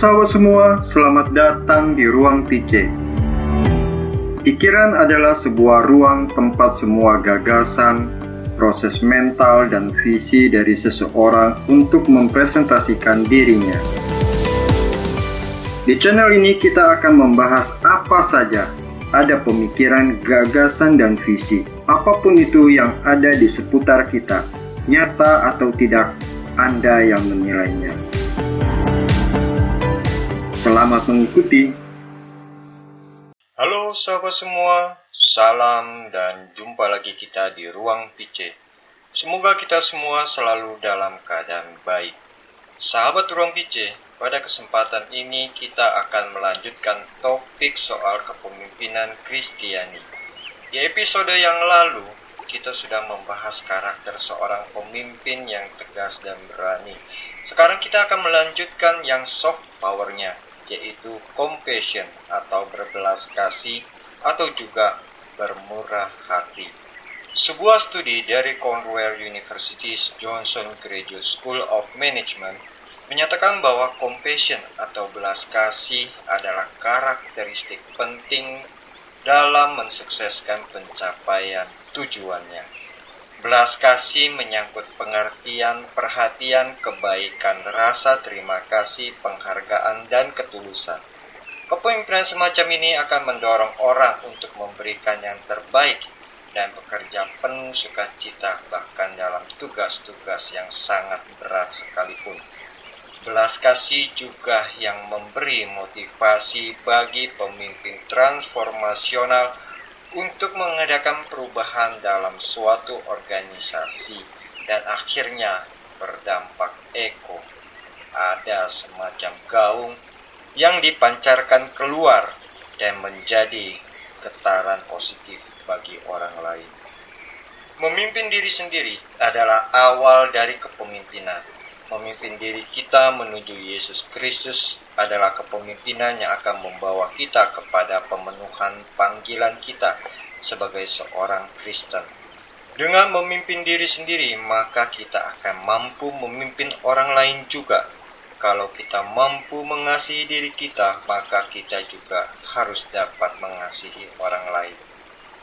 sahabat semua, selamat datang di Ruang PC. Pikiran adalah sebuah ruang tempat semua gagasan, proses mental, dan visi dari seseorang untuk mempresentasikan dirinya. Di channel ini kita akan membahas apa saja, ada pemikiran, gagasan, dan visi. Apa pun itu yang ada di seputar kita, nyata atau tidak, Anda yang menilainya. Selamat mengikuti. Halo sahabat semua, salam dan jumpa lagi kita di Ruang PC. Semoga kita semua selalu dalam keadaan baik. Sahabat Ruang PC, pada kesempatan ini kita akan melanjutkan topik soal kepemimpinan Kristiani. Di episode yang lalu, kita sudah membahas karakter seorang pemimpin yang tegas dan berani. Sekarang kita akan melanjutkan yang soft powernya, yaitu compassion atau berbelas kasih atau juga bermurah hati. Sebuah studi dari Cornell University Johnson Graduate School of Management menyatakan bahwa compassion atau belas kasih adalah karakteristik penting dalam mensukseskan pencapaian tujuannya. Belas kasih menyangkut pengertian, perhatian, kebaikan, rasa terima kasih, penghargaan, dan ketulusan. Kepemimpinan semacam ini akan mendorong orang untuk memberikan yang terbaik dan bekerja penuh sukacita bahkan dalam tugas-tugas yang sangat berat sekalipun. Belas kasih juga yang memberi motivasi bagi pemimpin transformasional untuk mengadakan perubahan dalam suatu organisasi dan akhirnya berdampak eko. Ada semacam gaung yang dipancarkan keluar dan menjadi getaran positif bagi orang lain. Memimpin diri sendiri adalah awal dari kepemimpinan memimpin diri kita menuju Yesus Kristus adalah kepemimpinan yang akan membawa kita kepada panggilan kita sebagai seorang Kristen. Dengan memimpin diri sendiri, maka kita akan mampu memimpin orang lain juga. Kalau kita mampu mengasihi diri kita, maka kita juga harus dapat mengasihi orang lain.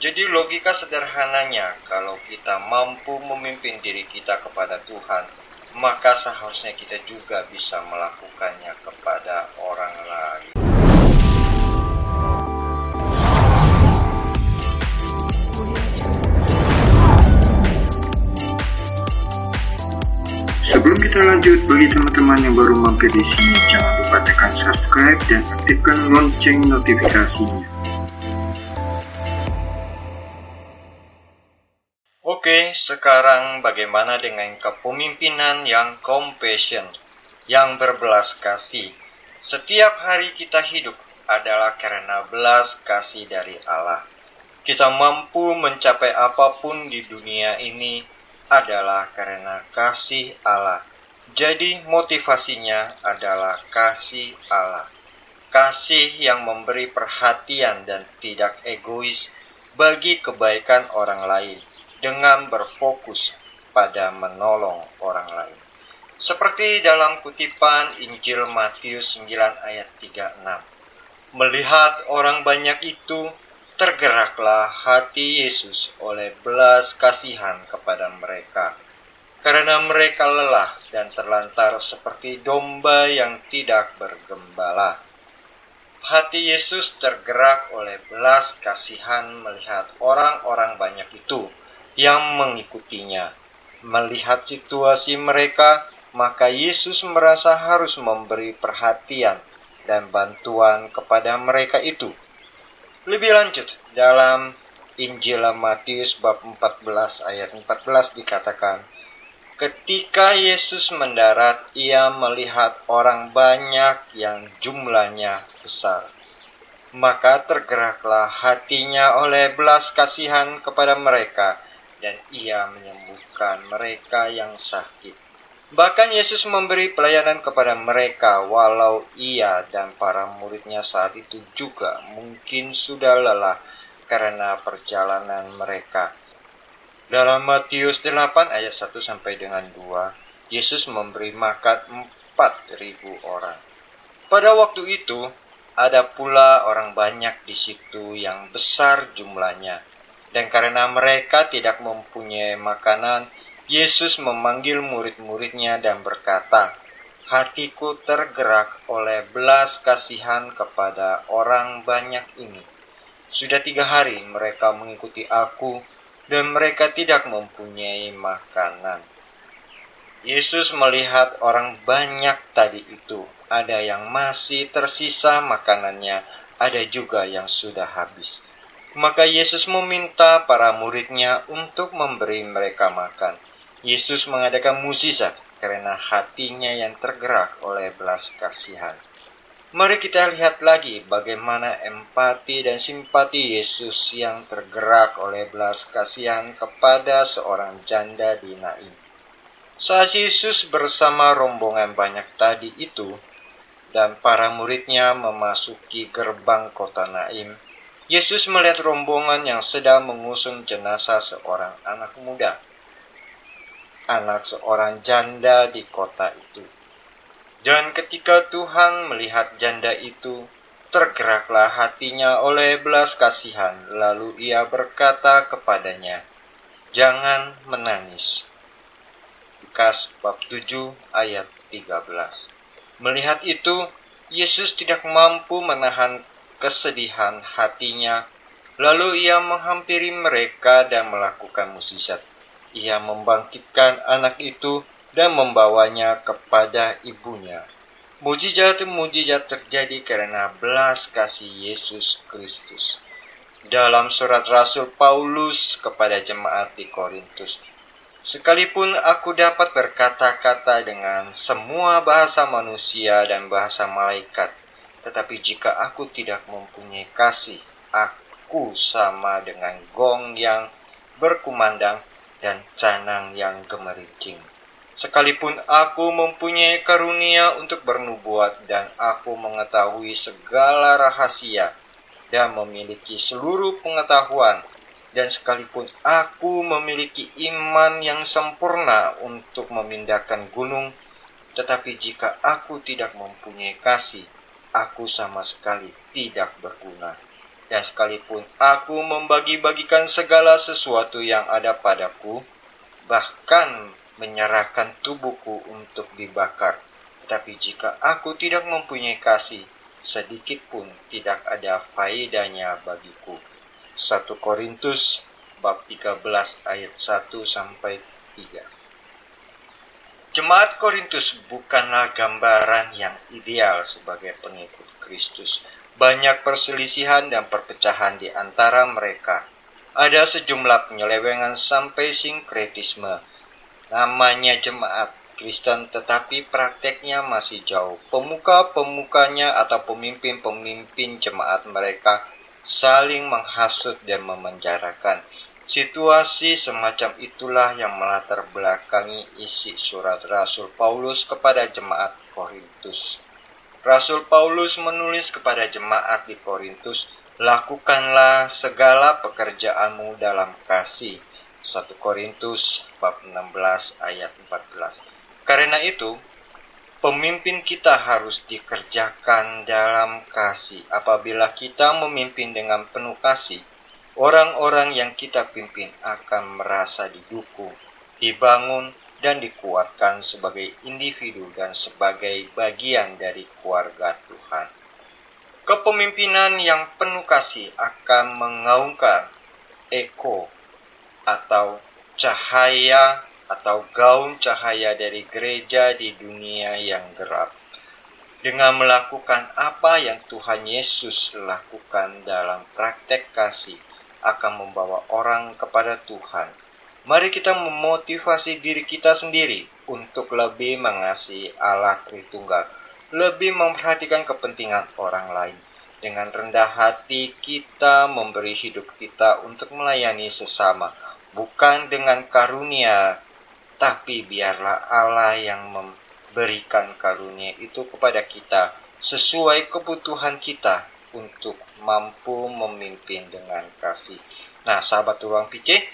Jadi logika sederhananya, kalau kita mampu memimpin diri kita kepada Tuhan, maka seharusnya kita juga bisa melakukannya kepada orang lain. Sebelum kita lanjut, bagi teman-teman yang baru mampir di sini, jangan lupa tekan subscribe dan aktifkan lonceng notifikasinya. Oke, sekarang bagaimana dengan kepemimpinan yang compassion, yang berbelas kasih? Setiap hari kita hidup adalah karena belas kasih dari Allah. Kita mampu mencapai apa pun di dunia ini adalah karena kasih Allah. Jadi motivasinya adalah kasih Allah. Kasih yang memberi perhatian dan tidak egois bagi kebaikan orang lain dengan berfokus pada menolong orang lain. Seperti dalam kutipan Injil Matius 9 ayat 36. Melihat orang banyak itu, tergeraklah hati Yesus oleh belas kasihan kepada mereka. Karena mereka lelah dan terlantar seperti domba yang tidak bergembala. Hati Yesus tergerak oleh belas kasihan melihat orang-orang banyak itu yang mengikutinya. Melihat situasi mereka, maka Yesus merasa harus memberi perhatian dan bantuan kepada mereka itu. Lebih lanjut, dalam Injil Matius bab 14 ayat 14 dikatakan, Ketika Yesus mendarat, ia melihat orang banyak yang jumlahnya besar. Maka tergeraklah hatinya oleh belas kasihan kepada mereka, dan ia menyembuhkan mereka yang sakit. Bahkan Yesus memberi pelayanan kepada mereka walau ia dan para muridnya saat itu juga mungkin sudah lelah karena perjalanan mereka. Dalam Matius 8 ayat 1 sampai dengan 2, Yesus memberi makan 4000 orang. Pada waktu itu, ada pula orang banyak di situ yang besar jumlahnya. Dan karena mereka tidak mempunyai makanan, Yesus memanggil murid-muridnya dan berkata, Hatiku tergerak oleh belas kasihan kepada orang banyak ini. Sudah tiga hari mereka mengikuti aku, dan mereka tidak mempunyai makanan. Yesus melihat orang banyak tadi itu, ada yang masih tersisa makanannya, ada juga yang sudah habis. Maka Yesus meminta para muridnya untuk memberi mereka makan. Yesus mengadakan mukjizat karena hatinya yang tergerak oleh belas kasihan. Mari kita lihat lagi bagaimana empati dan simpati Yesus yang tergerak oleh belas kasihan kepada seorang janda di Naim. Saat Yesus bersama rombongan banyak tadi itu, dan para muridnya memasuki gerbang kota Naim, Yesus melihat rombongan yang sedang mengusung jenazah seorang anak muda, anak seorang janda di kota itu. Dan ketika Tuhan melihat janda itu, tergeraklah hatinya oleh belas kasihan, lalu ia berkata kepadanya, "Jangan menangis." Lukas bab 7 ayat 13. Melihat itu, Yesus tidak mampu menahan kesedihan hatinya. Lalu ia menghampiri mereka dan melakukan mukjizat. Ia membangkitkan anak itu dan membawanya kepada ibunya. Mujizat-mujizat terjadi karena belas kasih Yesus Kristus. Dalam surat Rasul Paulus kepada jemaat di Korintus, Sekalipun aku dapat berkata-kata dengan semua bahasa manusia dan bahasa malaikat, tetapi jika aku tidak mempunyai kasih, aku sama dengan gong yang berkumandang dan canang yang gemerincing. Sekalipun aku mempunyai karunia untuk bernubuat dan aku mengetahui segala rahasia dan memiliki seluruh pengetahuan, dan sekalipun aku memiliki iman yang sempurna untuk memindahkan gunung, tetapi jika aku tidak mempunyai kasih, aku sama sekali tidak berguna. Dan sekalipun aku membagi-bagikan segala sesuatu yang ada padaku, bahkan menyerahkan tubuhku untuk dibakar, tetapi jika aku tidak mempunyai kasih, sedikit pun tidak ada faedahnya bagiku. 1 Korintus bab 13 ayat 1 sampai 3. Jemaat Korintus bukanlah gambaran yang ideal sebagai pengikut Kristus. Banyak perselisihan dan perpecahan di antara mereka. Ada sejumlah penyelewengan sampai sinkretisme. Namanya jemaat Kristen tetapi prakteknya masih jauh. Pemuka-pemukanya atau pemimpin-pemimpin jemaat mereka saling menghasut dan memenjarakan. Situasi semacam itulah yang melatar belakangi isi surat Rasul Paulus kepada jemaat Korintus. Rasul Paulus menulis kepada jemaat di Korintus, "Lakukanlah segala pekerjaanmu dalam kasih." 1 Korintus bab 16 ayat 14. Karena itu, Pemimpin kita harus dikerjakan dalam kasih. Apabila kita memimpin dengan penuh kasih, orang-orang yang kita pimpin akan merasa didukung, dibangun, dan dikuatkan sebagai individu dan sebagai bagian dari keluarga Tuhan. Kepemimpinan yang penuh kasih akan mengaungkan eko atau cahaya atau gaun cahaya dari gereja di dunia yang gelap. Dengan melakukan apa yang Tuhan Yesus lakukan dalam praktek kasih akan membawa orang kepada Tuhan. Mari kita memotivasi diri kita sendiri untuk lebih mengasihi Allah Tritunggal, lebih memperhatikan kepentingan orang lain. Dengan rendah hati kita memberi hidup kita untuk melayani sesama, bukan dengan karunia tapi biarlah Allah yang memberikan karunia itu kepada kita sesuai kebutuhan kita untuk mampu memimpin dengan kasih. Nah, sahabat ruang PC,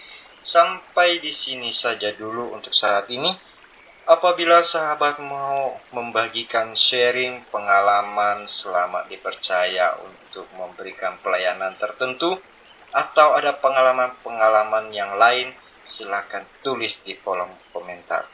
sampai di sini saja dulu untuk saat ini. Apabila sahabat mau membagikan sharing pengalaman selama dipercaya untuk memberikan pelayanan tertentu, atau ada pengalaman-pengalaman yang lain, silakan tulis di kolom komentar.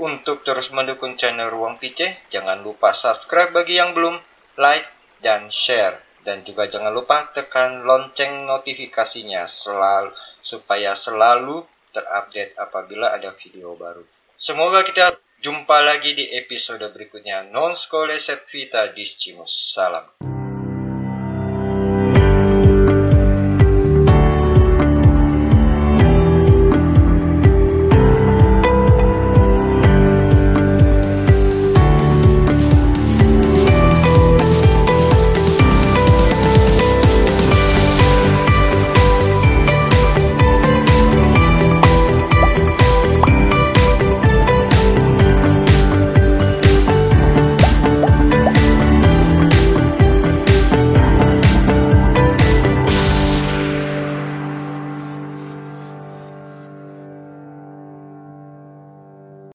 Untuk terus mendukung channel Ruang PC, jangan lupa subscribe bagi yang belum, like, dan share. Dan juga jangan lupa tekan lonceng notifikasinya selalu, supaya selalu terupdate apabila ada video baru. Semoga kita jumpa lagi di episode berikutnya. Non skole set vita discimus. Salam.